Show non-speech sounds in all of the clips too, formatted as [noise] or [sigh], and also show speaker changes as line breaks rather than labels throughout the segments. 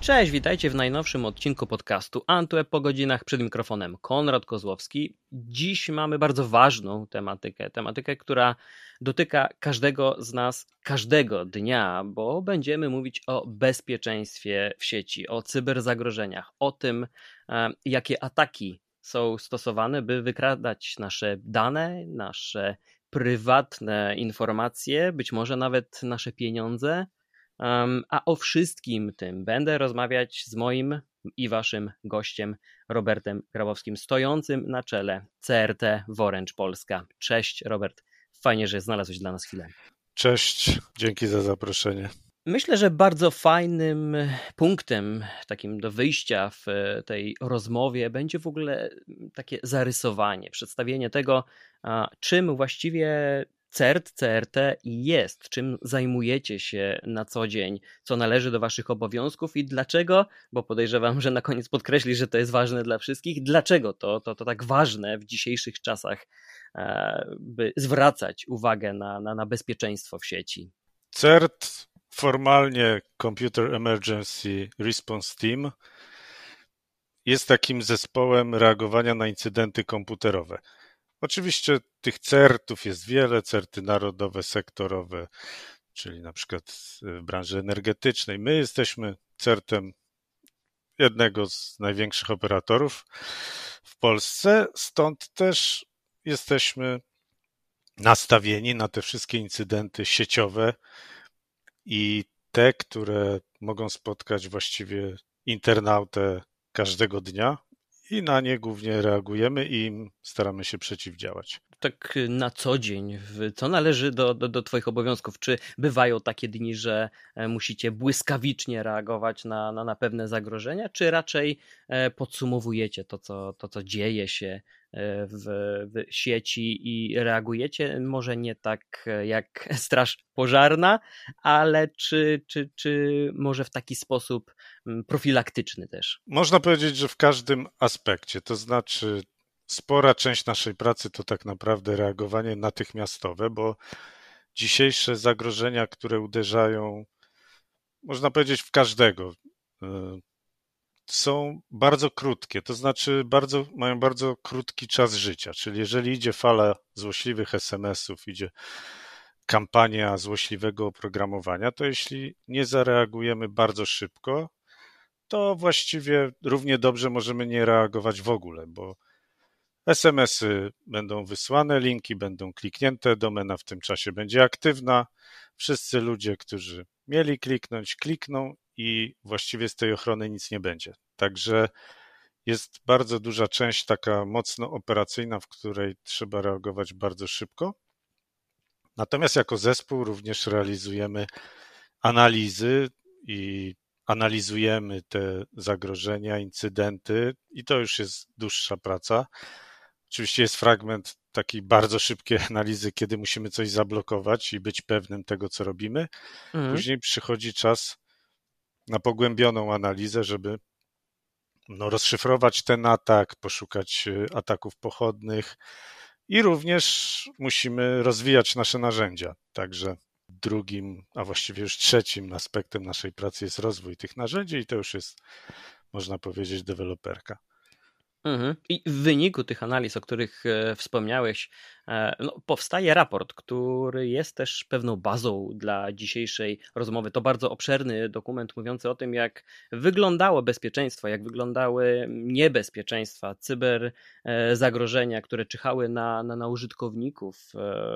Cześć, witajcie w najnowszym odcinku podcastu Antweb po godzinach przed mikrofonem Konrad Kozłowski. Dziś mamy bardzo ważną tematykę, tematykę, która dotyka każdego z nas każdego dnia, bo będziemy mówić o bezpieczeństwie w sieci, o cyberzagrożeniach, o tym, e, jakie ataki są stosowane, by wykradać nasze dane, nasze prywatne informacje, być może nawet nasze pieniądze a o wszystkim tym będę rozmawiać z moim i waszym gościem Robertem Grabowskim, stojącym na czele CRT Woręcz Polska. Cześć Robert, fajnie, że znalazłeś dla nas chwilę.
Cześć, dzięki za zaproszenie.
Myślę, że bardzo fajnym punktem takim do wyjścia w tej rozmowie będzie w ogóle takie zarysowanie, przedstawienie tego, czym właściwie CERT, CRT jest, czym zajmujecie się na co dzień, co należy do Waszych obowiązków i dlaczego, bo podejrzewam, że na koniec podkreśli, że to jest ważne dla wszystkich, dlaczego to, to, to tak ważne w dzisiejszych czasach, e, by zwracać uwagę na, na, na bezpieczeństwo w sieci.
CERT, formalnie Computer Emergency Response Team, jest takim zespołem reagowania na incydenty komputerowe. Oczywiście tych certów jest wiele, certy narodowe, sektorowe, czyli na przykład w branży energetycznej. My jesteśmy certem jednego z największych operatorów w Polsce, stąd też jesteśmy nastawieni na te wszystkie incydenty sieciowe i te, które mogą spotkać właściwie internautę każdego dnia, i na nie głównie reagujemy i im staramy się przeciwdziałać.
Tak na co dzień, co należy do, do, do Twoich obowiązków? Czy bywają takie dni, że e, musicie błyskawicznie reagować na, na, na pewne zagrożenia, czy raczej e, podsumowujecie to co, to, co dzieje się E, w, w sieci i reagujecie, może nie tak jak [laughs] Straż Pożarna, ale czy, czy, czy może w taki sposób profilaktyczny też?
Można powiedzieć, że w każdym aspekcie, to znaczy spora część naszej pracy to tak naprawdę reagowanie natychmiastowe, bo dzisiejsze zagrożenia, które uderzają, można powiedzieć, w każdego, e, są bardzo krótkie, to znaczy bardzo, mają bardzo krótki czas życia. Czyli jeżeli idzie fala złośliwych SMS-ów, idzie kampania złośliwego oprogramowania, to jeśli nie zareagujemy bardzo szybko, to właściwie równie dobrze możemy nie reagować w ogóle, bo SMS-y będą wysłane, linki będą kliknięte, domena w tym czasie będzie aktywna. Wszyscy ludzie, którzy mieli kliknąć, klikną i właściwie z tej ochrony nic nie będzie. Także jest bardzo duża część taka mocno operacyjna, w której trzeba reagować bardzo szybko. Natomiast jako zespół również realizujemy analizy i analizujemy te zagrożenia, incydenty, i to już jest dłuższa praca. Oczywiście jest fragment takiej bardzo szybkiej [laughs] analizy, kiedy musimy coś zablokować i być pewnym tego, co robimy. Mhm. Później przychodzi czas na pogłębioną analizę, żeby no, rozszyfrować ten atak, poszukać y, ataków pochodnych i również musimy rozwijać nasze narzędzia. Także drugim, a właściwie już trzecim aspektem naszej pracy jest rozwój tych narzędzi i to już jest, można powiedzieć, deweloperka.
Mhm. I w wyniku tych analiz, o których e, wspomniałeś, e, no, powstaje raport, który jest też pewną bazą dla dzisiejszej rozmowy. To bardzo obszerny dokument mówiący o tym, jak wyglądało bezpieczeństwo, jak wyglądały niebezpieczeństwa, cyber e, które czyhały na, na, na użytkowników,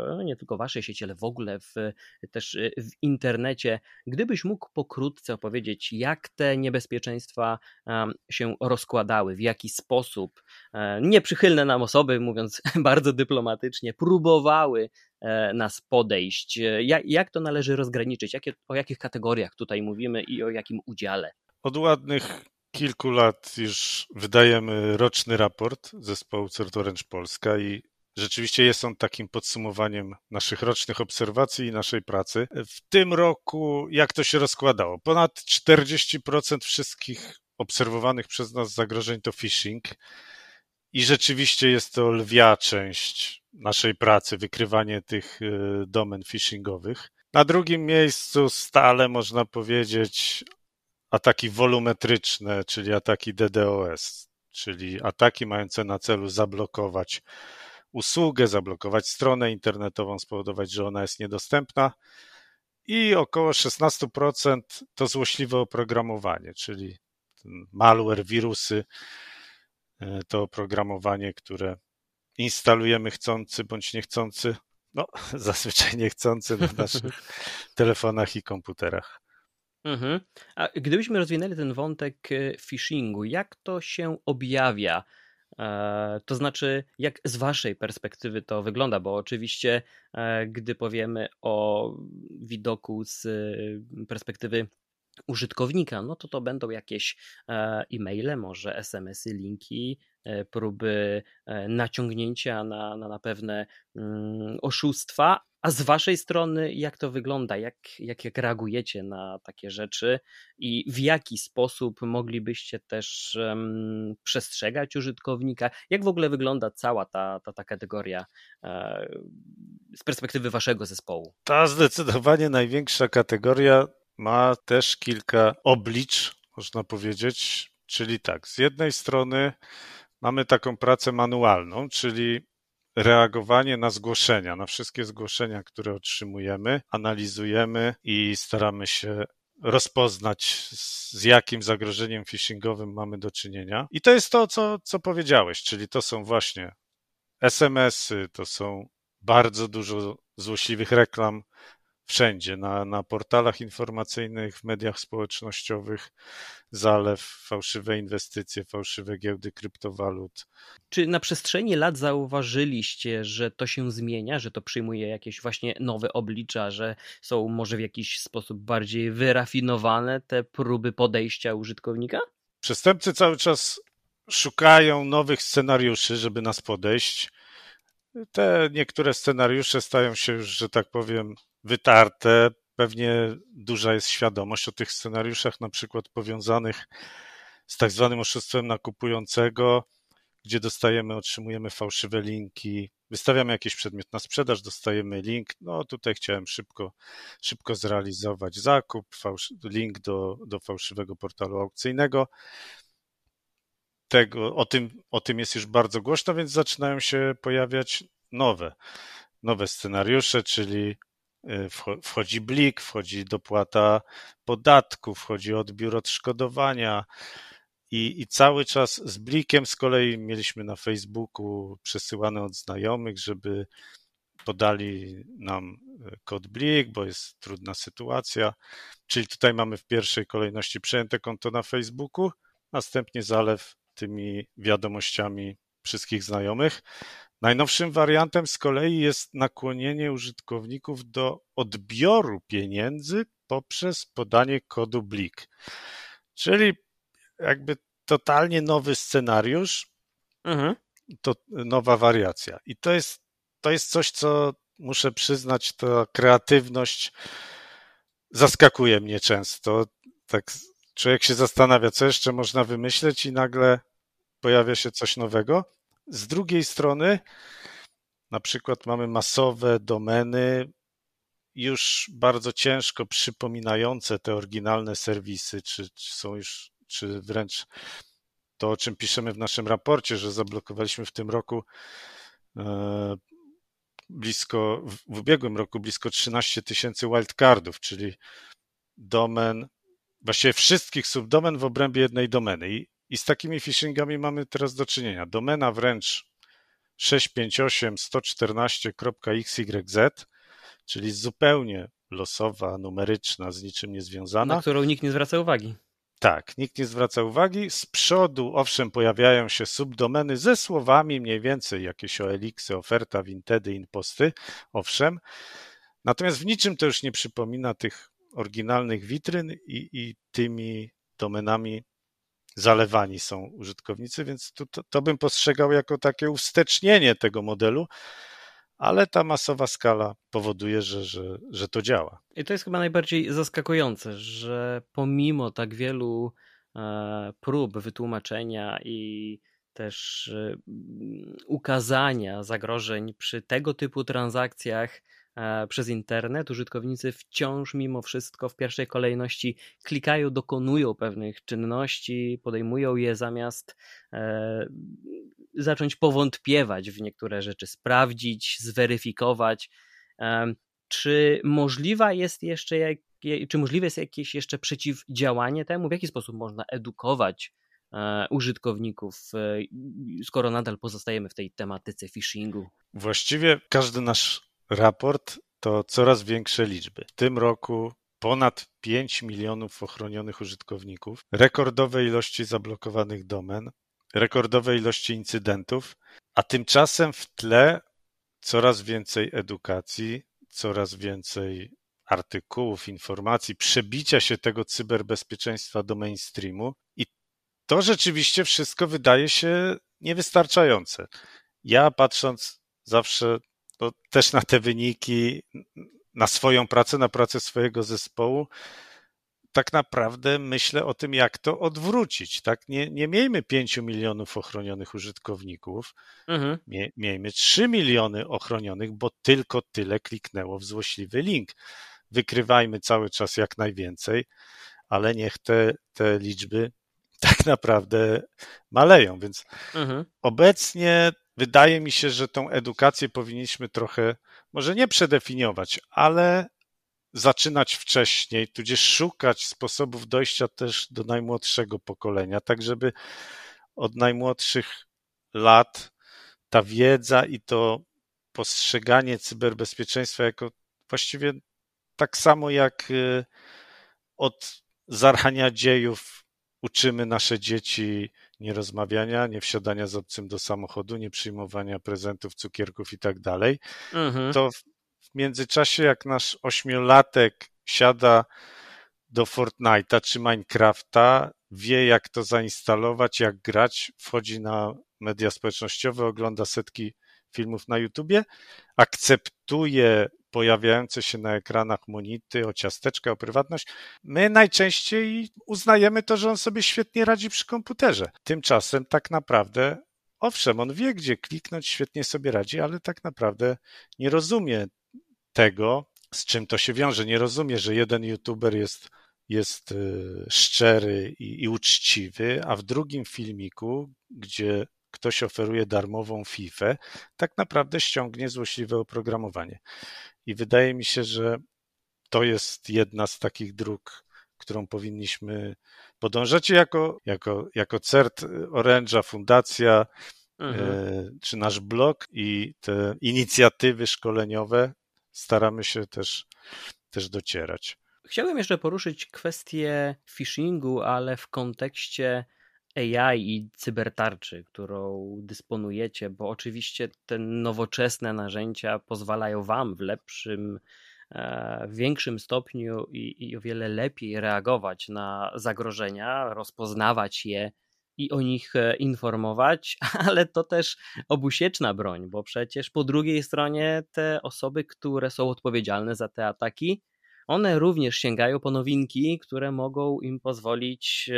no, nie tylko waszej sieci, ale w ogóle w, też w internecie. Gdybyś mógł pokrótce opowiedzieć, jak te niebezpieczeństwa się rozkładały, w jaki sposób sposób e, nieprzychylne nam osoby, mówiąc [laughs] bardzo dyplomatycznie, próbowały e, nas podejść. E, jak, to należy rozgraniczyć? O jakich kategoriach tutaj mówimy i o jakim udziale?
Od ładnych kilku lat już wydajemy roczny raport zespołu Certoręcz Polska i Rzeczywiście jest on takim podsumowaniem naszych rocznych obserwacji i naszej pracy. W tym roku, jak to się rozkładało? Ponad 40% wszystkich obserwowanych przez nas zagrożeń to phishing. I rzeczywiście jest to lwia część naszej pracy, wykrywanie tych e, domen phishingowych. Na drugim miejscu stale można powiedzieć ataki wolumetryczne, czyli ataki DDoS, czyli ataki mające na celu zablokować usługę, zablokować stronę internetową, spowodować, że ona jest niedostępna. I około 16% to złośliwe oprogramowanie, czyli malware, wirusy, e, to oprogramowanie, które instalujemy chcący bądź niechcący, no [laughs] zazwyczaj niechcący na [laughs] naszych telefonach i komputerach.
Mhm. A gdybyśmy rozwinęli ten wątek e, phishingu, jak to się objawia? E, to znaczy, jak z Waszej perspektywy to wygląda? Bo oczywiście, gdy powiemy o widoku z perspektywy użytkownika, no to to będą jakieś e-maile, może SMS-y, linki, próby naciągnięcia na, na, na pewne mm, oszustwa, a z waszej strony, jak to wygląda? Jak, jak, jak reagujecie na takie rzeczy i w jaki sposób moglibyście też um, przestrzegać użytkownika? Jak w ogóle wygląda cała ta, ta, ta kategoria e, z perspektywy waszego zespołu?
Ta zdecydowanie największa kategoria ma też kilka oblicz, można powiedzieć. Czyli tak, z jednej strony mamy taką pracę manualną, czyli reagowanie na zgłoszenia, na wszystkie zgłoszenia, które otrzymujemy, analizujemy i staramy się rozpoznać, z jakim zagrożeniem phishingowym mamy do czynienia. I to jest to, co, co powiedziałeś, czyli to są właśnie SMS-y, to są bardzo dużo złośliwych reklam wszędzie, na, na portalach informacyjnych, w mediach społecznościowych, zalew, fałszywe inwestycje, fałszywe giełdy kryptowalut.
Czy na przestrzeni lat zauważyliście, że to się zmienia, że to przyjmuje jakieś właśnie nowe oblicza, że są może w jakiś sposób bardziej wyrafinowane te próby podejścia użytkownika?
Przestępcy cały czas szukają nowych scenariuszy, żeby nas podejść. Te niektóre scenariusze stają się już, że tak powiem, wytarte. Pewnie duża jest świadomość o tych scenariuszach, na przykład powiązanych z tak zwanym oszustwem nakupującego, gdzie dostajemy, otrzymujemy fałszywe linki, wystawiamy jakiś przedmiot na sprzedaż, dostajemy link. No tutaj chciałem szybko, szybko zrealizować zakup, link do, do fałszywego portalu aukcyjnego. Tego, o, tym, o tym jest już bardzo głośno, więc zaczynają się pojawiać nowe, nowe scenariusze, czyli wchodzi blik, wchodzi dopłata podatku, wchodzi odbiór odszkodowania. I, I cały czas z blikiem z kolei mieliśmy na Facebooku przesyłane od znajomych, żeby podali nam y, kod blik, bo jest trudna sytuacja. Czyli tutaj mamy w pierwszej kolejności przejęte konto na Facebooku, następnie zalew tymi wiadomościami wszystkich znajomych. Najnowszym wariantem z kolei jest nakłonienie użytkowników do odbioru pieniędzy poprzez podanie kodu BLIK. Czyli jakby totalnie nowy scenariusz, mhm. to nowa wariacja. I to jest, to jest coś, co muszę przyznać, ta kreatywność zaskakuje mnie często. Tak człowiek się zastanawia, co jeszcze można wymyśleć i nagle pojawia się coś nowego. Z drugiej strony, na przykład mamy masowe domeny, już bardzo ciężko przypominające te oryginalne serwisy, czy, czy są już, czy wręcz to, o czym piszemy w naszym raporcie, że zablokowaliśmy w tym roku e, blisko, w ubiegłym roku blisko 13 tysięcy wildcardów, czyli domen, właściwie wszystkich subdomen w obrębie jednej domeny. I i z takimi phishingami mamy teraz do czynienia. Domena wręcz 658.114.xyz, czyli zupełnie losowa, numeryczna, z niczym niezwiązana.
Na którą nikt nie zwraca uwagi.
Tak, nikt nie zwraca uwagi. Z przodu, owszem, pojawiają się subdomeny ze słowami mniej więcej jakieś OLX-y, oferta, Wintedy, Inposty, owszem. Natomiast w niczym to już nie przypomina tych oryginalnych witryn i, i tymi domenami zalewani są użytkownicy, więc to, to, to bym postrzegał jako takie uwstecznienie tego modelu, ale ta masowa skala powoduje, że, że, że to działa.
I to jest chyba najbardziej zaskakujące, że pomimo tak wielu e, prób wytłumaczenia i też e, ukazania zagrożeń przy tego typu transakcjach, przez internet, użytkownicy wciąż mimo wszystko w pierwszej kolejności klikają, dokonują pewnych czynności, podejmują je zamiast e, zacząć powątpiewać w niektóre rzeczy, sprawdzić, zweryfikować. Czy możliwa jest jeszcze jak, czy możliwe jest jakieś jeszcze przeciwdziałanie temu? W jaki sposób można edukować e, użytkowników, e, skoro nadal pozostajemy w tej tematyce phishingu?
Właściwie każdy nasz raport to coraz większe liczby. W tym roku ponad 5 milionów ochronionych użytkowników, rekordowe ilości zablokowanych domen, rekordowe ilości incydentów, a tymczasem w tle coraz więcej edukacji, coraz więcej artykułów, informacji, przebicia się tego cyberbezpieczeństwa do mainstreamu i to rzeczywiście wszystko wydaje się niewystarczające. Ja patrząc zawsze to też na te wyniki, na swoją pracę, na pracę swojego zespołu, tak naprawdę myślę o tym, jak to odwrócić. Tak? Nie, nie miejmy 5 milionów ochronionych użytkowników, mhm. Mie, miejmy 3 miliony ochronionych, bo tylko tyle kliknęło w złośliwy link. Wykrywajmy cały czas jak najwięcej, ale niech te, te liczby tak naprawdę maleją. Więc mhm. obecnie wydaje mi się, że tą edukację powinniśmy trochę, może nie przedefiniować, ale zaczynać wcześniej, tudzież szukać sposobów dojścia też do najmłodszego pokolenia, tak żeby od najmłodszych lat ta wiedza i to postrzeganie cyberbezpieczeństwa jako właściwie tak samo jak y, od zarania dziejów uczymy nasze dzieci nierozmawiania, nie wsiadania z obcym do samochodu, nie przyjmowania prezentów, cukierków i tak dalej, mhm. to w międzyczasie, jak nasz ośmiolatek siada do Fortnite'a czy Minecrafta, wie jak to zainstalować, jak grać, wchodzi na media społecznościowe, ogląda setki filmów na YouTubie, akceptuje pojawiające się na ekranach monity o ciasteczkę, o prywatność, my najczęściej uznajemy to, że on sobie świetnie radzi przy komputerze. Tymczasem tak naprawdę Owszem, on wie, gdzie kliknąć, świetnie sobie radzi, ale tak naprawdę nie rozumie tego, z czym to się wiąże. Nie rozumie, że jeden youtuber jest, jest y, szczery i, i uczciwy, a w drugim filmiku, gdzie ktoś oferuje darmową FIFA, tak naprawdę ściągnie złośliwe oprogramowanie. I wydaje mi się, że to jest jedna z takich dróg, którą powinniśmy podążać. jako, jako, jako CERT Orange'a, Fundacja, mhm. E, czy nasz blog i te inicjatywy szkoleniowe staramy się też, też docierać.
Chciałbym jeszcze poruszyć kwestię phishingu, ale w kontekście AI i cybertarczy, którą dysponujecie, bo oczywiście te nowoczesne narzędzia pozwalają Wam w lepszym, e, w większym stopniu i, i o wiele lepiej reagować na zagrożenia, rozpoznawać je i o nich e, informować, [laughs] ale to też obusieczna broń, bo przecież po drugiej stronie te osoby, które są odpowiedzialne za te ataki, one również sięgają po nowinki, które mogą im pozwolić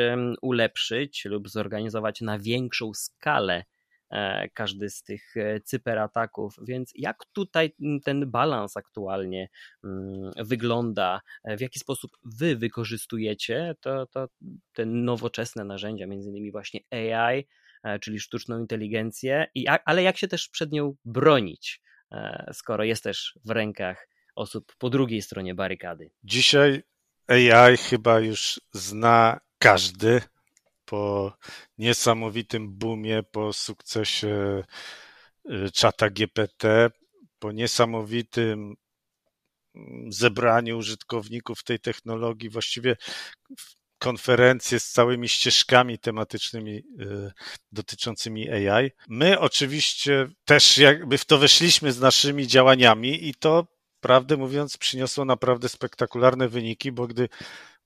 ulepszyć lub zorganizować na większą skalę E, każdy z tych e, cyberataków. Więc jak tutaj ten balans aktualnie mm, wygląda? E, w jaki sposób wy wykorzystujecie to, to, te nowoczesne narzędzia, między innymi właśnie AI, czyli sztuczną inteligencję, ale jak się też przed nią bronić, skoro jest też w rękach osób po drugiej stronie barykady?
Dzisiaj AI chyba już zna każdy po niesamowitym boomie, po sukcesie y, czata GPT, po niesamowitym mm, zebraniu użytkowników tej technologii, właściwie konferencje z całymi ścieżkami tematycznymi y, dotyczącymi AI. My oczywiście też jakby w to weszliśmy z naszymi działaniami i to prawdę mówiąc przyniosło naprawdę spektakularne wyniki, bo gdy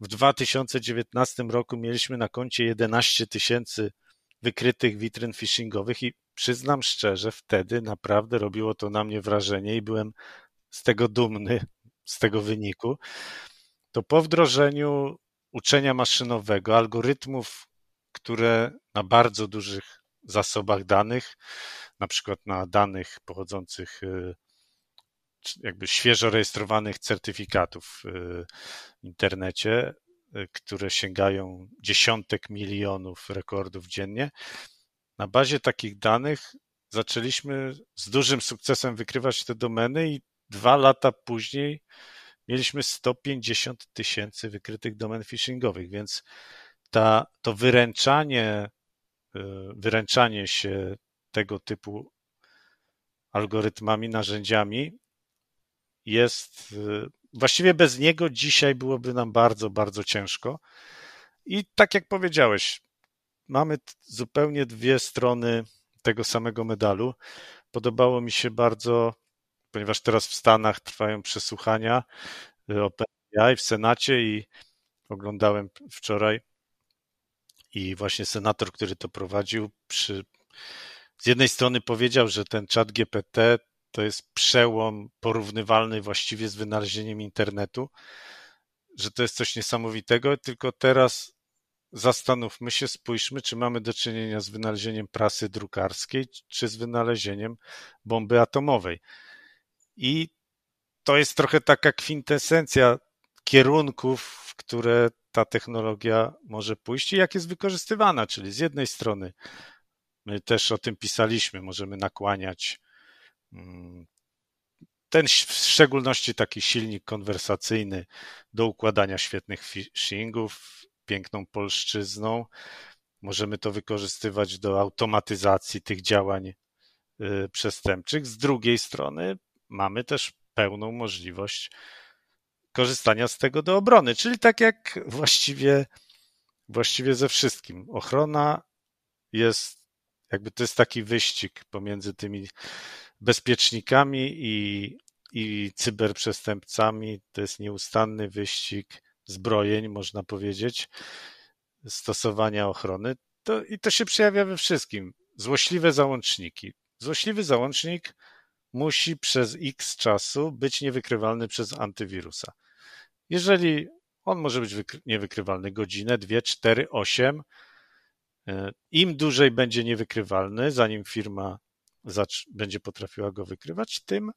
w 2019 roku mieliśmy na koncie 11 tysięcy wykrytych witryn phishingowych i przyznam szczerze, wtedy naprawdę robiło to na mnie wrażenie i byłem z tego dumny, z tego wyniku. To po wdrożeniu uczenia maszynowego, algorytmów, które na bardzo dużych zasobach danych, na przykład na danych pochodzących y, jakby świeżo rejestrowanych certyfikatów w internecie, które sięgają dziesiątek milionów rekordów dziennie. Na bazie takich danych zaczęliśmy z dużym sukcesem wykrywać te domeny i dwa lata później mieliśmy 150 tysięcy wykrytych domen phishingowych, więc ta, to wyręczanie, y, wyręczanie się tego typu algorytmami, narzędziami jest y, właściwie bez niego dzisiaj byłoby nam bardzo, bardzo ciężko. I tak jak powiedziałeś, mamy zupełnie dwie strony tego samego medalu. Podobało mi się bardzo, ponieważ teraz w Stanach trwają przesłuchania y, OpenAI w Senacie i oglądałem wczoraj i właśnie senator, który to prowadził, przy, z jednej strony powiedział, że ten czat GPT to jest przełom porównywalny właściwie z wynalezieniem internetu, że to jest coś niesamowitego, tylko teraz zastanówmy się, spójrzmy, czy mamy do czynienia z wynalezieniem prasy drukarskiej, czy z wynalezieniem bomby atomowej. I to jest trochę taka kwintesencja kierunków, w które ta technologia może pójść i jak jest wykorzystywana. Czyli z jednej strony, my też o tym pisaliśmy, możemy nakłaniać ten w szczególności taki silnik konwersacyjny do układania świetnych phishingów, piękną polszczyzną. Możemy to wykorzystywać do automatyzacji tych działań y, przestępczych. Z drugiej strony mamy też pełną możliwość korzystania z tego do obrony, czyli tak jak właściwie, właściwie ze wszystkim. Ochrona jest, jakby to jest taki wyścig pomiędzy tymi bezpiecznikami i, i cyberprzestępcami. To jest nieustanny wyścig zbrojeń, można powiedzieć, stosowania ochrony. To, I to się przejawia we wszystkim. Złośliwe załączniki. Złośliwy załącznik musi przez x czasu być niewykrywalny przez antywirusa. Jeżeli on może być niewykrywalny godzinę, dwie, cztery, osiem, e, im dłużej będzie niewykrywalny, zanim firma będzie potrafiła go wykrywać, tym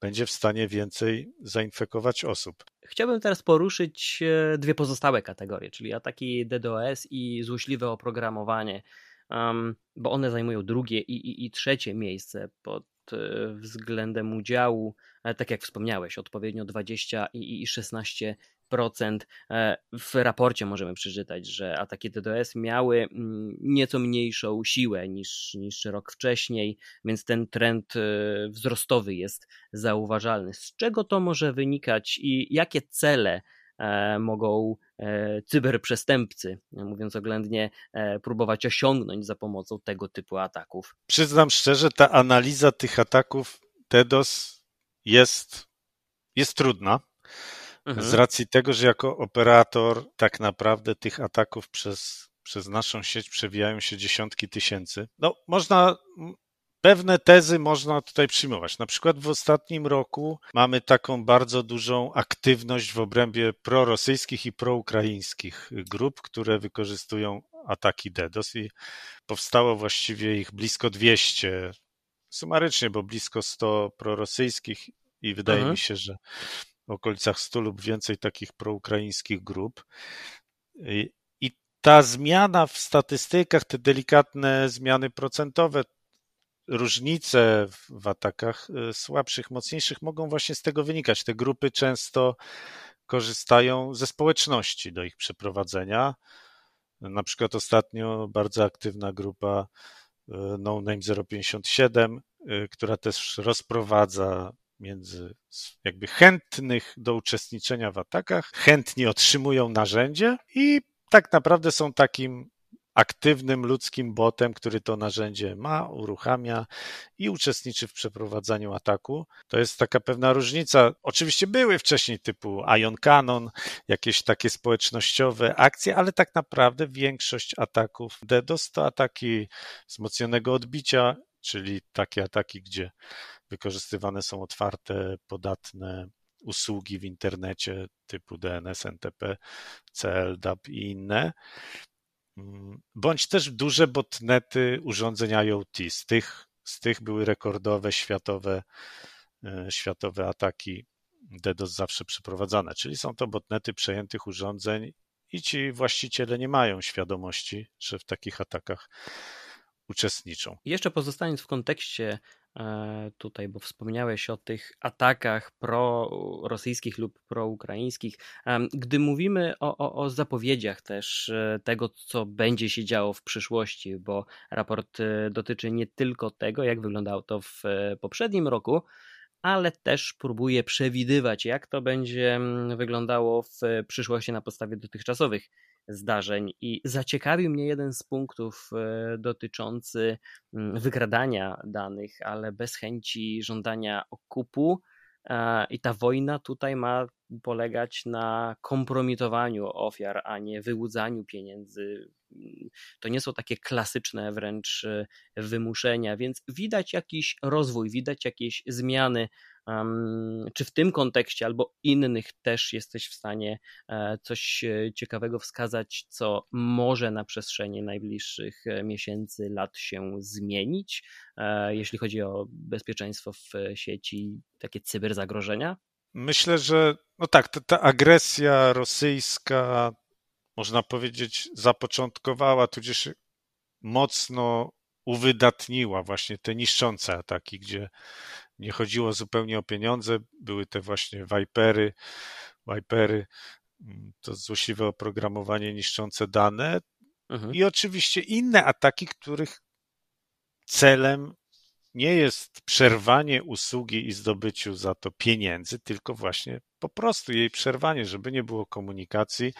będzie w stanie więcej zainfekować osób.
Chciałbym teraz poruszyć e, dwie pozostałe kategorie, czyli ataki DDoS i złośliwe oprogramowanie, um, bo one zajmują drugie i, i, i trzecie miejsce pod e, względem udziału, e, tak jak wspomniałeś, odpowiednio 20 i, i 16 E, w raporcie możemy przeczytać, że ataki DDoS miały mm, nieco mniejszą siłę niż, niż rok wcześniej, więc ten trend e, wzrostowy jest zauważalny. Z czego to może wynikać i jakie cele e, mogą cyberprzestępcy, mówiąc oględnie, próbować osiągnąć za pomocą tego typu ataków?
Przyznam szczerze, ta analiza tych ataków DDoS jest, jest trudna Mhm. Z racji tego, że jako operator tak naprawdę tych ataków przez, przez naszą sieć przewijają się dziesiątki tysięcy. No, można Pewne tezy można tutaj przyjmować. Na przykład w ostatnim roku mamy taką bardzo dużą aktywność w obrębie prorosyjskich i proukraińskich grup, które wykorzystują ataki DDoS i powstało właściwie ich blisko 200 sumarycznie, bo blisko 100 prorosyjskich i wydaje mhm. mi się, że w okolicach 100 lub więcej takich proukraińskich grup. I ta zmiana w statystykach, te delikatne zmiany procentowe, różnice w atakach y, słabszych, mocniejszych mogą właśnie z tego wynikać. Te grupy często korzystają ze społeczności do ich przeprowadzenia. Na przykład ostatnio bardzo aktywna grupa y, No Name 057, y, która też rozprowadza między jakby chętnych do uczestniczenia w atakach, chętni otrzymują narzędzie i tak naprawdę są takim aktywnym ludzkim botem, który to narzędzie ma, uruchamia i uczestniczy w przeprowadzaniu ataku. To jest taka pewna różnica. Oczywiście były wcześniej typu Ion Cannon, jakieś takie społecznościowe akcje, ale tak naprawdę większość ataków DDoS to ataki wzmocnionego odbicia, czyli takie ataki, gdzie wykorzystywane są otwarte, podatne usługi w internecie typu DNS, NTP, CL, DAP i inne, mm, bądź też duże botnety urządzeń IoT. Z tych, z tych były rekordowe światowe światowe ataki DDoS zawsze przeprowadzane, czyli są to botnety przejętych urządzeń i ci właściciele nie mają świadomości, że w takich atakach uczestniczą.
Jeszcze pozostając w kontekście e, tutaj, bo wspomniałeś o tych atakach pro-rosyjskich lub pro-ukraińskich. Gdy mówimy o, o, o, zapowiedziach też e, tego, co będzie się działo w przyszłości, bo raport e, dotyczy nie tylko tego, jak wyglądało to w poprzednim roku, ale też próbuje przewidywać, jak to będzie mm, wyglądało w przyszłości na podstawie dotychczasowych zdarzeń. I zaciekawił mnie jeden z punktów e, dotyczący mm, wykradania danych, ale bez chęci żądania okupu. I ta wojna tutaj ma polegać na kompromitowaniu ofiar, a nie wyłudzaniu pieniędzy. To nie są takie klasyczne wręcz e, wymuszenia, więc widać jakiś rozwój, widać jakieś zmiany czy w tym kontekście albo innych też jesteś w stanie e, coś e, ciekawego wskazać, co może na przestrzeni najbliższych e, miesięcy, lat się zmienić, jeśli chodzi o bezpieczeństwo w sieci, takie cyberzagrożenia?
Myślę, że no tak, ta, ta agresja rosyjska, można powiedzieć, zapoczątkowała, tudzież mocno uwydatniła właśnie te niszczące ataki, gdzie nie chodziło zupełnie o pieniądze, były te właśnie Vipery, Vipery, mm, to złośliwe oprogramowanie niszczące dane. Mhm. i oczywiście inne ataki, których celem nie jest przerwanie usługi i zdobyciu za to pieniędzy, tylko właśnie po prostu jej przerwanie, żeby nie było komunikacji,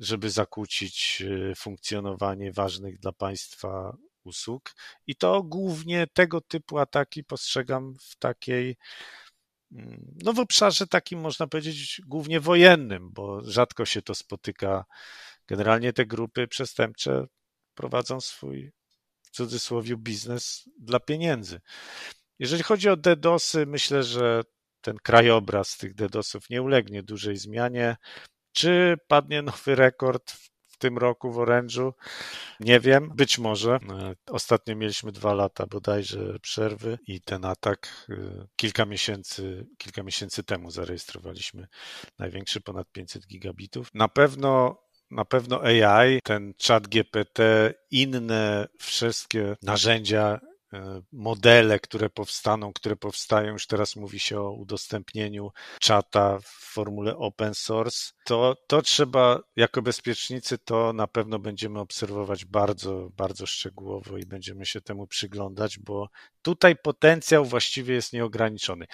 żeby zakłócić y, funkcjonowanie ważnych dla państwa usług. I to głównie tego typu ataki postrzegam w takiej, mm, no w obszarze takim można powiedzieć głównie wojennym, bo rzadko się to spotyka. Generalnie te grupy przestępcze prowadzą swój w cudzysłowie biznes dla pieniędzy. Jeżeli chodzi o DDoSy, myślę, że ten krajobraz tych DDoSów nie ulegnie dużej zmianie. Czy padnie nowy rekord w tym roku w Orange'u? Nie wiem, być może. E, ostatnio mieliśmy dwa lata bodajże przerwy i ten atak e, kilka miesięcy, kilka miesięcy temu zarejestrowaliśmy największy, ponad 500 gigabitów. Na pewno na pewno AI, ten chat GPT, inne wszystkie narzędzia modele, które powstaną, które powstają, już teraz mówi się o udostępnieniu czata w formule open source, to, to trzeba jako bezpiecznicy to na pewno będziemy obserwować bardzo, bardzo szczegółowo i będziemy się temu przyglądać, bo tutaj potencjał właściwie jest nieograniczony.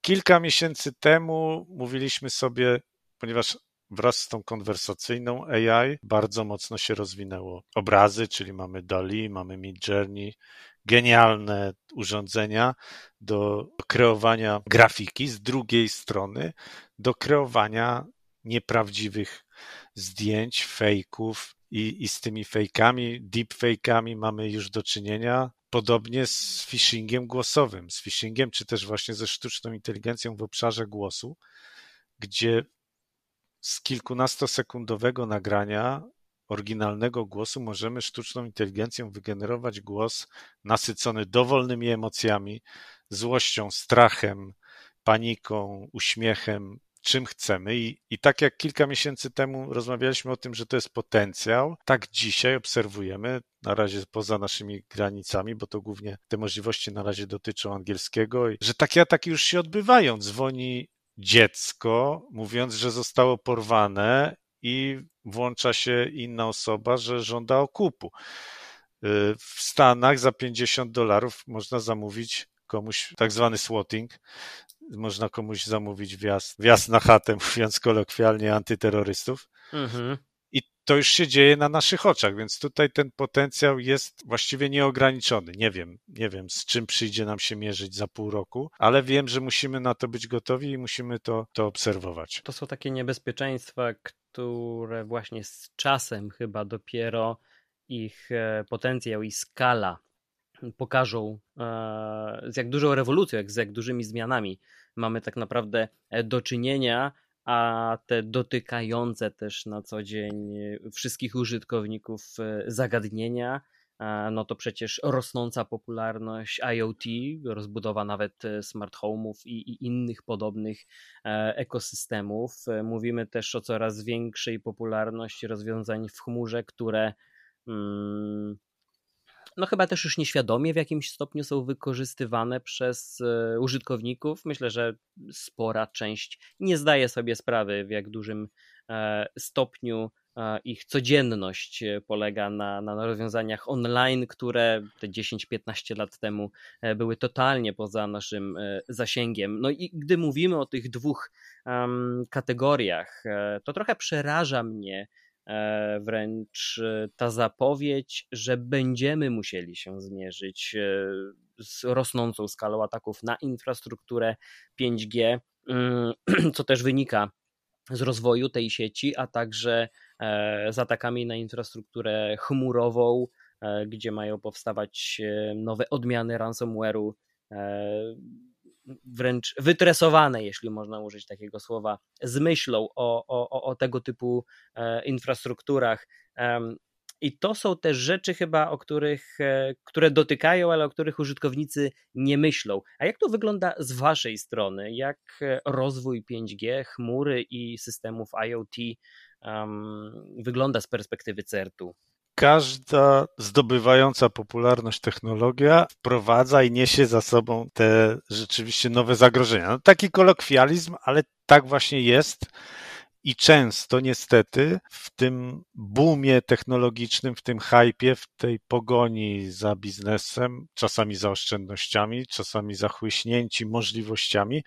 Kilka miesięcy temu mówiliśmy sobie, ponieważ wraz z tą konwersacyjną AI bardzo mocno się rozwinęło obrazy, czyli mamy DALI, mamy Midjourney, genialne urządzenia do kreowania grafiki, z drugiej strony do kreowania nieprawdziwych zdjęć, fejków i, i z tymi fejkami, deepfake'ami mamy już do czynienia. Podobnie z phishingiem głosowym, z phishingiem, czy też właśnie ze sztuczną inteligencją w obszarze głosu, gdzie z kilkunastosekundowego nagrania oryginalnego głosu możemy sztuczną inteligencją wygenerować głos nasycony dowolnymi emocjami, złością, strachem, paniką, uśmiechem, czym chcemy. I, I tak jak kilka miesięcy temu rozmawialiśmy o tym, że to jest potencjał, tak dzisiaj obserwujemy, na razie poza naszymi granicami, bo to głównie te możliwości na razie dotyczą angielskiego, że takie ataki już się odbywają. Dzwoni dziecko, mówiąc, że zostało porwane i włącza się inna osoba, że żąda okupu. Y, w Stanach za 50 dolarów można zamówić komuś tak zwany swatting, można komuś zamówić wjazd, wjazd na chatę, [laughs] mówiąc kolokwialnie, antyterrorystów. Mhm. I to już się dzieje na naszych oczach, więc tutaj ten potencjał jest właściwie nieograniczony. Nie wiem, nie wiem, z czym przyjdzie nam się mierzyć za pół roku, ale wiem, że musimy na to być gotowi i musimy to, to obserwować.
To są takie niebezpieczeństwa, które właśnie z czasem chyba dopiero ich e, potencjał i skala pokażą, e, z jak dużą rewolucją, jak z jak dużymi zmianami mamy tak naprawdę e, do czynienia, a te dotykające też na co dzień wszystkich użytkowników zagadnienia no to przecież rosnąca popularność IoT, rozbudowa nawet e, smart home'ów i, i innych podobnych e, ekosystemów. E, mówimy też o coraz większej popularności rozwiązań w chmurze, które mm, no chyba też już nieświadomie w jakimś stopniu są wykorzystywane przez użytkowników. Myślę, że spora część nie zdaje sobie sprawy, w jak dużym stopniu ich codzienność e, polega na, na rozwiązaniach online, które te 10-15 lat temu e, były totalnie poza naszym e, zasięgiem. No i gdy mówimy o tych dwóch um, kategoriach, to trochę przeraża mnie wręcz ta zapowiedź, że będziemy musieli się zmierzyć z rosnącą skalą ataków na infrastrukturę 5G, mm, [clears throat] co też wynika z rozwoju tej sieci, a także z atakami na infrastrukturę chmurową, e, gdzie mają powstawać e, nowe odmiany ransomware'u, wręcz wytresowane, jeśli można użyć takiego słowa, z myślą o, o, o tego typu infrastrukturach. I to są też rzeczy chyba, o których, e, które dotykają, ale o których użytkownicy nie myślą. A jak to wygląda z waszej strony? Jak e, rozwój 5G, chmury i systemów IoT um, wygląda z perspektywy CERT-u?
każda zdobywająca popularność technologia wprowadza i niesie za sobą te rzeczywiście nowe zagrożenia. No, taki kolokwializm, ale tak właśnie jest. I często niestety w tym boomie technologicznym, w tym hypie, w tej pogoni za biznesem, czasami za oszczędnościami, czasami za chłyśnięci możliwościami,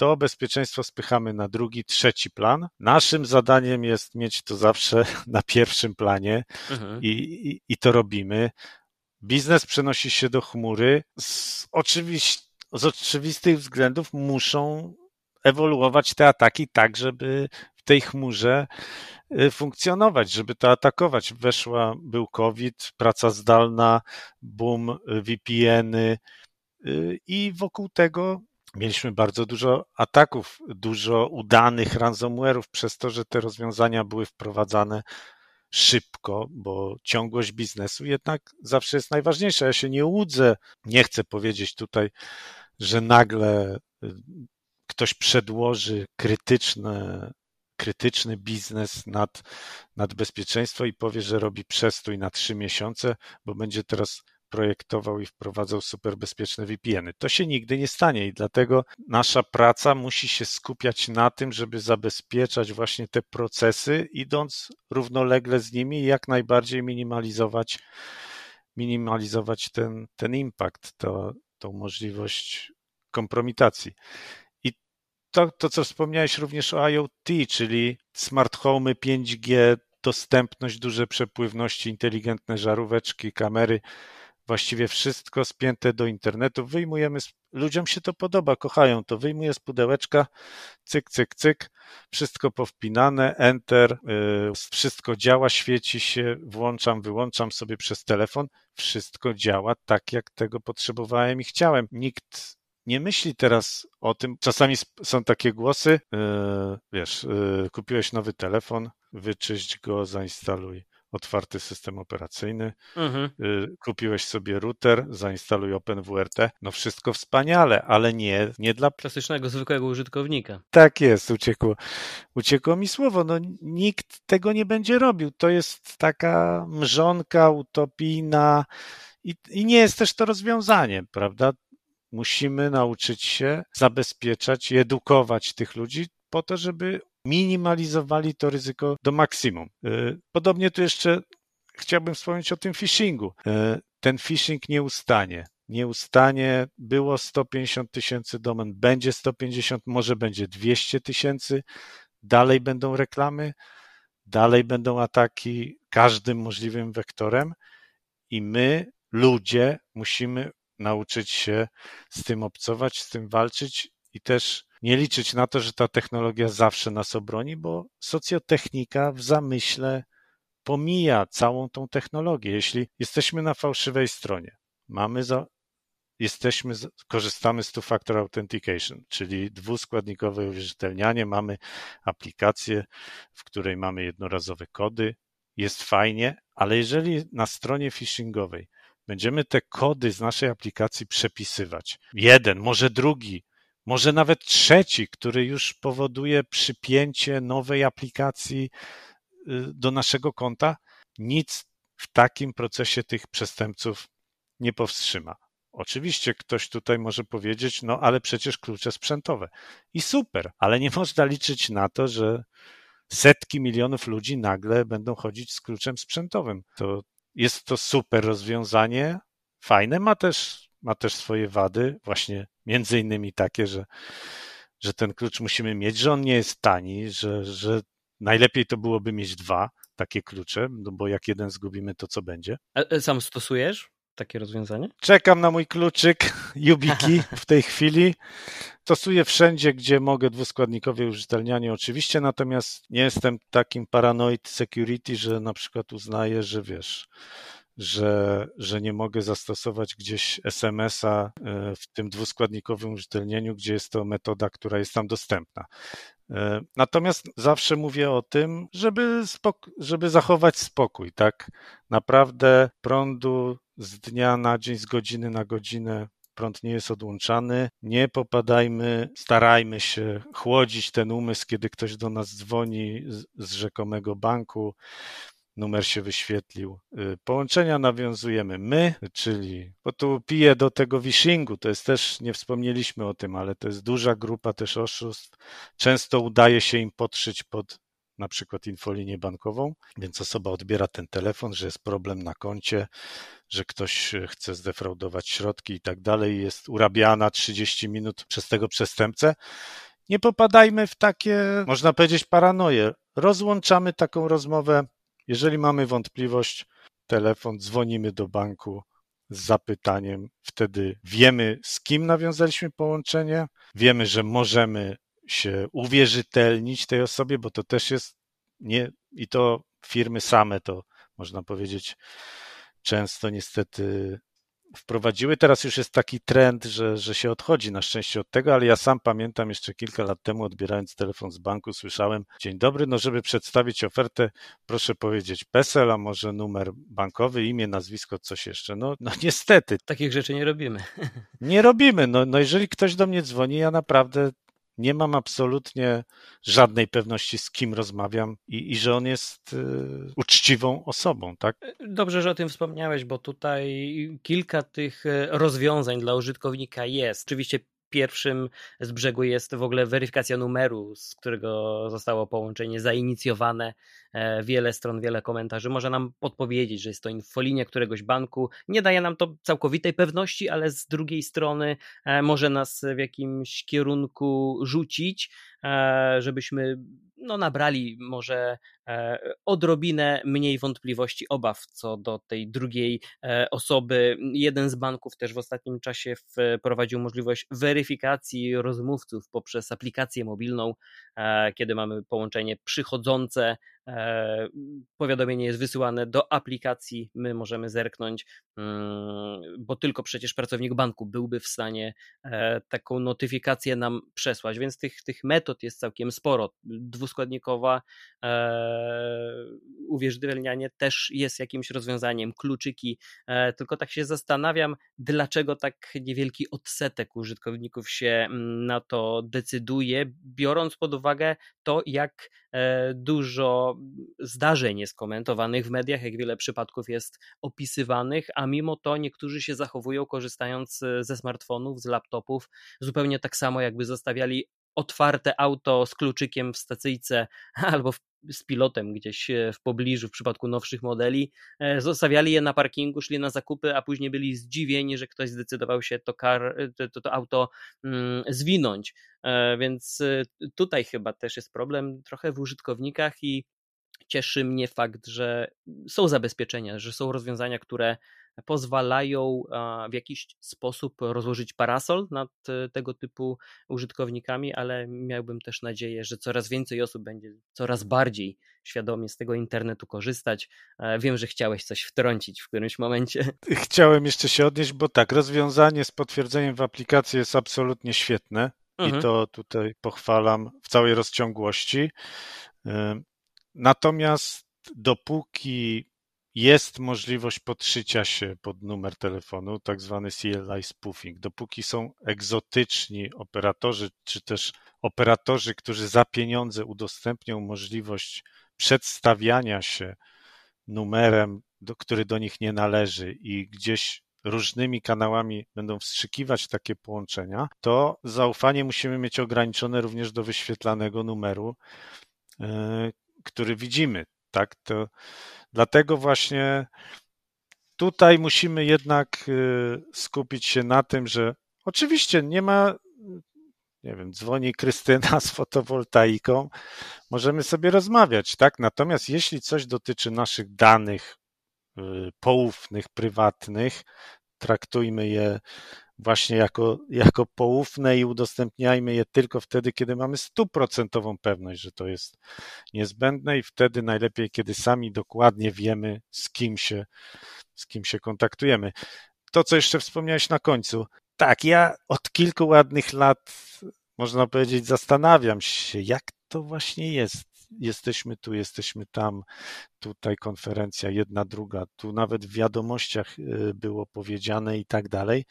to bezpieczeństwo spychamy na drugi, trzeci plan. Naszym zadaniem jest mieć to zawsze [laughs] na pierwszym planie mhm. i, i, i to robimy. Biznes przenosi się do chmury. Z, oczywiście, z oczywistych względów muszą ewoluować te ataki tak, żeby w tej chmurze y, funkcjonować, żeby to atakować. Weszła, był COVID, praca zdalna, boom, VPN-y y, i wokół tego mieliśmy bardzo dużo ataków, dużo udanych ransomware'ów przez to, że te rozwiązania były wprowadzane szybko, bo ciągłość biznesu jednak zawsze jest najważniejsza. Ja się nie łudzę, nie chcę powiedzieć tutaj, że nagle y, ktoś przedłoży krytyczne krytyczny biznes nad, nad bezpieczeństwo i powie, że robi przestój na trzy miesiące, bo będzie teraz projektował i wprowadzał super bezpieczne VPN-y. To się nigdy nie stanie i dlatego nasza praca musi się skupiać na tym, żeby zabezpieczać właśnie te procesy, idąc równolegle z nimi i jak najbardziej minimalizować, minimalizować ten, ten impact, to, tą możliwość kompromitacji to, to, co wspomniałeś również o IoT, czyli smart home, 5G, dostępność, duże przepływności, inteligentne żaróweczki, kamery, właściwie wszystko spięte do internetu. Wyjmujemy, ludziom się to podoba, kochają to. Wyjmuję z pudełeczka, cyk, cyk, cyk, wszystko powpinane, enter, yy, wszystko działa, świeci się, włączam, wyłączam sobie przez telefon. Wszystko działa tak, jak tego potrzebowałem i chciałem. Nikt nie myśli teraz o tym. Czasami są takie głosy, yy, wiesz, yy, kupiłeś nowy telefon, wyczyść go, zainstaluj otwarty system operacyjny, mhm. Yy, kupiłeś sobie router, zainstaluj OpenWRT. No wszystko wspaniale, ale nie, nie dla...
Klasycznego, zwykłego użytkownika.
Tak jest, uciekło, uciekło mi słowo. No nikt tego nie będzie robił. To jest taka mrzonka utopijna i, i nie jest też to rozwiązanie, prawda? musimy nauczyć się zabezpieczać i edukować tych ludzi po to, żeby minimalizowali to ryzyko do maksimum. Y, podobnie tu jeszcze chciałbym wspomnieć o tym phishingu. Y, ten phishing nie ustanie. Nie ustanie. Było 150 tysięcy domen, będzie 150, może będzie 200 tysięcy. Dalej będą reklamy, dalej będą ataki każdym możliwym wektorem i my, ludzie, musimy nauczyć się z tym obcować, z tym walczyć i też nie liczyć na to, że ta technologia zawsze nas obroni, bo socjotechnika w zamyśle pomija całą tą technologię. Jeśli jesteśmy na fałszywej stronie, mamy za, jesteśmy, korzystamy z two-factor authentication, czyli dwuskładnikowe uwierzytelnianie, mamy aplikację, w której mamy jednorazowe kody, jest fajnie, Ale jeżeli na stronie phishingowej będziemy te kody z naszej aplikacji przepisywać, jeden, może drugi, może nawet trzeci, który już powoduje przypięcie nowej aplikacji y, do naszego konta, nic w takim procesie tych przestępców nie powstrzyma. Oczywiście ktoś tutaj może powiedzieć, no ale przecież klucze sprzętowe. I super, ale nie [laughs] można liczyć na to, że setki milionów ludzi nagle będą chodzić z kluczem sprzętowym. To jest to super rozwiązanie, fajne, ma też, ma też swoje wady, właśnie między innymi takie, że, że ten klucz musimy mieć, że on nie jest tani, że, że najlepiej to byłoby mieć dwa takie klucze, no bo jak jeden zgubimy, to co będzie.
A e, sam stosujesz? takie rozwiązanie?
Czekam na mój kluczyk [laughs] YubiKey w tej chwili. Stosuję wszędzie, gdzie mogę dwuskładnikowe użytelnianie oczywiście, natomiast nie jestem takim paranoid security, że na przykład uznaję, że wiesz, że, że nie mogę zastosować gdzieś SMS-a e, w tym dwuskładnikowym użytelnieniu, gdzie jest to metoda, która jest tam dostępna. E, natomiast zawsze mówię o tym, żeby, żeby zachować spokój, tak? Naprawdę prądu z dnia na dzień, z godziny na godzinę prąd nie jest odłączany. Nie popadajmy, starajmy się chłodzić ten umysł, kiedy ktoś do nas dzwoni z, z rzekomego banku. Numer się wyświetlił. Y, połączenia nawiązujemy my, czyli, bo tu piję do tego wishingu, to jest też, nie wspomnieliśmy o tym, ale to jest duża grupa też oszustw. Często udaje się im podszyć pod na przykład infolinię bankową, więc osoba odbiera ten telefon, że jest problem na koncie, że ktoś chce zdefraudować środki i tak dalej, jest urabiana 30 minut przez tego przestępcę. Nie popadajmy w takie, można powiedzieć, paranoje. Rozłączamy taką rozmowę. Jeżeli mamy wątpliwość, telefon, dzwonimy do banku z zapytaniem. Wtedy wiemy, z kim nawiązaliśmy połączenie, wiemy, że możemy się uwierzytelnić tej osobie, bo to też jest nie, i to firmy same to można powiedzieć często niestety wprowadziły. Teraz już jest taki trend, że, że się odchodzi na szczęście od tego, ale ja sam pamiętam jeszcze kilka lat temu, odbierając telefon z banku, słyszałem: Dzień dobry, no żeby przedstawić ofertę, proszę powiedzieć PESEL, a może numer bankowy, imię, nazwisko, coś jeszcze. No, no niestety.
Takich rzeczy nie robimy. [laughs]
Nie robimy. No, no jeżeli ktoś do mnie dzwoni, ja naprawdę nie mam absolutnie żadnej pewności, z kim rozmawiam i, i że on jest y, uczciwą osobą, tak?
Dobrze, że o tym wspomniałeś, bo tutaj kilka tych e, rozwiązań dla użytkownika jest. Oczywiście pierwszym z brzegu jest w ogóle weryfikacja numeru, z którego zostało połączenie zainicjowane. E, wiele stron, wiele komentarzy może nam podpowiedzieć, że jest to infolinia któregoś banku. Nie daje nam to całkowitej pewności, ale z drugiej strony e, może nas w jakimś kierunku rzucić, e, żebyśmy no, nabrali może e, odrobinę mniej wątpliwości, obaw co do tej drugiej e, osoby. Jeden z banków też w ostatnim czasie wprowadził możliwość weryfikacji rozmówców poprzez aplikację mobilną, kiedy mamy połączenie przychodzące E, powiadomienie jest wysyłane do aplikacji, my możemy zerknąć, mm, bo tylko przecież pracownik banku byłby w stanie e, taką notyfikację nam przesłać, więc tych, tych metod jest całkiem sporo. Dwuskładnikowa e, uwierzytelnianie też jest jakimś rozwiązaniem, kluczyki, tylko tak się zastanawiam, dlaczego tak niewielki odsetek użytkowników się mm, na to decyduje, biorąc pod uwagę to, jak dużo zdarzeń jest komentowanych w mediach, jak wiele przypadków jest opisywanych, a mimo to niektórzy się zachowują korzystając e, ze smartfonów, z laptopów, zupełnie tak samo jakby zostawiali otwarte auto z kluczykiem w stacyjce [laughs] albo w, z pilotem gdzieś e, w pobliżu w przypadku nowszych modeli, e, zostawiali je na parkingu, szli na zakupy, a później byli zdziwieni, że ktoś zdecydował się to, kar, to, to auto mm, zwinąć. Więc tutaj chyba też jest problem trochę w użytkownikach i cieszy mnie fakt, że są zabezpieczenia, że są rozwiązania, które pozwalają w jakiś sposób rozłożyć parasol nad e, tego typu użytkownikami, ale miałbym też nadzieję, że coraz więcej osób będzie coraz bardziej świadomie z tego internetu korzystać. E, wiem, że chciałeś coś wtrącić w którymś momencie. [laughs]
Chciałem jeszcze się odnieść, bo tak, rozwiązanie z potwierdzeniem w aplikacji jest absolutnie świetne. Mhm. I to tutaj pochwalam w całej rozciągłości. Natomiast dopóki jest możliwość podszycia się pod numer telefonu, tak zwany CLI spoofing. Dopóki są egzotyczni operatorzy, czy też operatorzy, którzy za pieniądze udostępnią możliwość przedstawiania się numerem, do, który do nich nie należy i gdzieś różnymi kanałami będą wstrzykiwać takie połączenia, to zaufanie musimy mieć ograniczone również do wyświetlanego numeru, yy, który widzimy. Tak, to dlatego właśnie tutaj musimy jednak yy, skupić się na tym, że oczywiście nie ma, nie wiem, dzwoni Krystyna [laughs] z fotowoltaiką, możemy sobie rozmawiać, tak? Natomiast jeśli coś dotyczy naszych danych yy, poufnych, prywatnych, traktujmy je właśnie jako, jako poufne i udostępniajmy je tylko wtedy, kiedy mamy stuprocentową pewność, że to jest niezbędne i wtedy najlepiej, kiedy sami dokładnie wiemy, z kim się, z kim się kontaktujemy. To, co jeszcze wspomniałeś na końcu. Tak, ja od kilku ładnych lat, można powiedzieć, zastanawiam się, jak to właśnie jest jesteśmy tu, jesteśmy tam, tutaj konferencja jedna, druga, tu nawet w wiadomościach y, było powiedziane i tak dalej.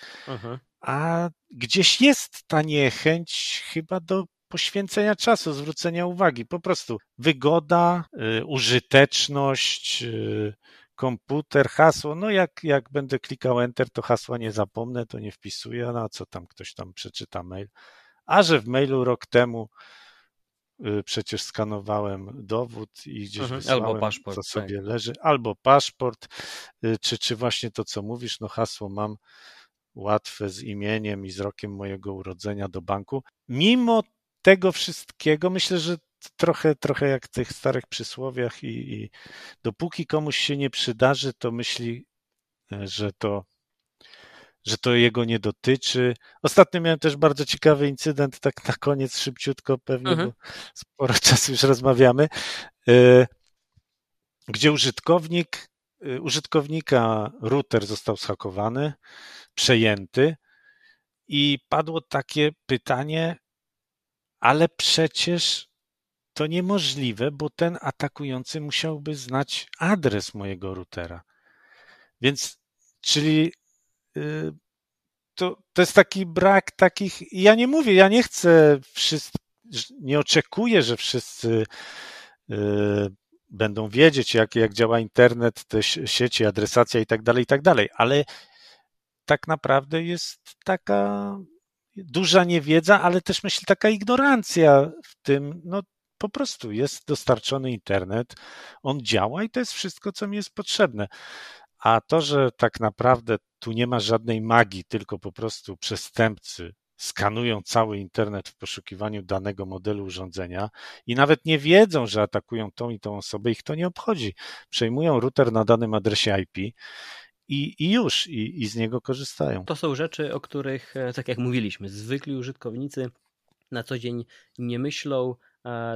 A gdzieś jest ta niechęć chyba do poświęcenia czasu, zwrócenia uwagi. Po prostu wygoda, y, użyteczność, y, komputer, hasło. No jak, jak będę klikał Enter, to hasła nie zapomnę, to nie wpisuję. No a co tam ktoś tam przeczyta mail. A że w mailu rok temu przecież skanowałem dowód i gdzieś mhm, wysłałem, albo paszport, co sobie tak. leży, albo paszport, y, czy, czy właśnie to, co mówisz, no hasło mam łatwe z imieniem i z rokiem mojego urodzenia do banku. Mimo tego wszystkiego, myślę, że trochę, trochę jak w tych starych przysłowiach i, i dopóki komuś się nie przydarzy, to myśli, e, że to że to jego nie dotyczy. Ostatnio miałem też bardzo ciekawy incydent, tak na koniec szybciutko pewnie, mhm. bo sporo [laughs] czasu już rozmawiamy, e, gdzie użytkownik, e, użytkownika router został schakowany, przejęty i padło takie pytanie, ale przecież to niemożliwe, bo ten atakujący musiałby znać adres mojego routera. Więc, czyli to, to jest taki brak takich. Ja nie mówię, ja nie chcę wszyscy, nie oczekuję, że wszyscy y, będą wiedzieć, jak, jak działa internet, te sieci, adresacja i tak dalej, i tak dalej, ale tak naprawdę jest taka duża niewiedza, ale też myślę taka ignorancja w tym, no po prostu jest dostarczony internet, on działa i to jest wszystko, co mi jest potrzebne. A to, że tak naprawdę tu nie ma żadnej magii, tylko po prostu przestępcy skanują cały internet w poszukiwaniu danego modelu urządzenia i nawet nie wiedzą, że atakują tą i tą osobę, ich to nie obchodzi. Przejmują router na danym adresie IP i, i już, i, i z niego korzystają.
To są rzeczy, o których, e, tak jak mówiliśmy, zwykli użytkownicy na co dzień nie myślą,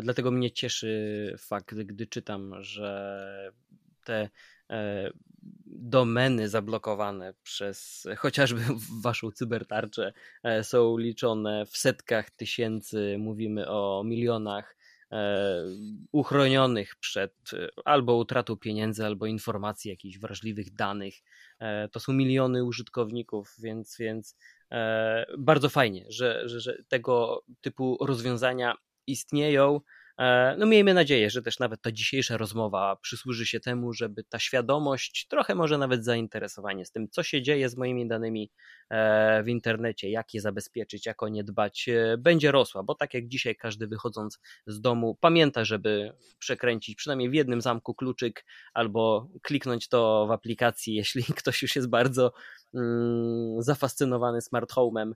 dlatego mnie cieszy fakt, gdy czytam, że te e, domeny zablokowane przez chociażby [laughs] waszą cybertarczę e, są liczone w setkach tysięcy, mówimy o milionach e, uchronionych przed albo utratą pieniędzy, albo informacji, jakichś wrażliwych danych. To są miliony użytkowników, więc, więc bardzo fajnie, że, że, że tego typu rozwiązania istnieją. E, no miejmy nadzieję, że też nawet ta dzisiejsza rozmowa przysłuży się temu, żeby ta świadomość, trochę może nawet zainteresowanie z tym, co się dzieje z moimi danymi e, w internecie, jak je zabezpieczyć, jak o nie dbać, e, będzie rosła, bo tak jak dzisiaj każdy wychodząc z domu pamięta, żeby przekręcić przynajmniej w jednym zamku kluczyk albo kliknąć to w aplikacji, [laughs] jeśli ktoś już jest bardzo mm, zafascynowany smart home'em,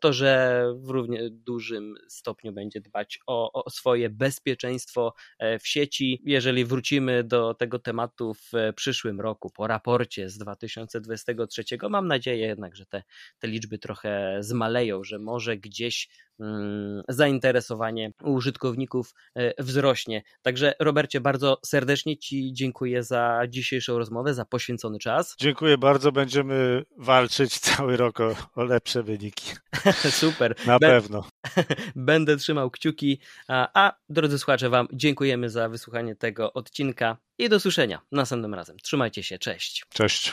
to, że w równie dużym stopniu będzie dbać o, o swoje bezpieczeństwo e, w sieci. Jeżeli wrócimy do tego tematu w przyszłym roku, po raporcie z 2023, mam nadzieję jednak, że te, te liczby trochę zmaleją, że może gdzieś mm, zainteresowanie użytkowników e, wzrośnie. Także Robercie, bardzo serdecznie Ci dziękuję za dzisiejszą rozmowę, za poświęcony czas.
Dziękuję bardzo, będziemy walczyć cały rok o, o lepsze wyniki. [laughs]
Super.
Na Be pewno. [laughs]
Będę trzymał kciuki, a, a drodzy słuchacze, Wam dziękujemy za wysłuchanie tego odcinka i do słyszenia następnym razem. Trzymajcie się, cześć.
Cześć.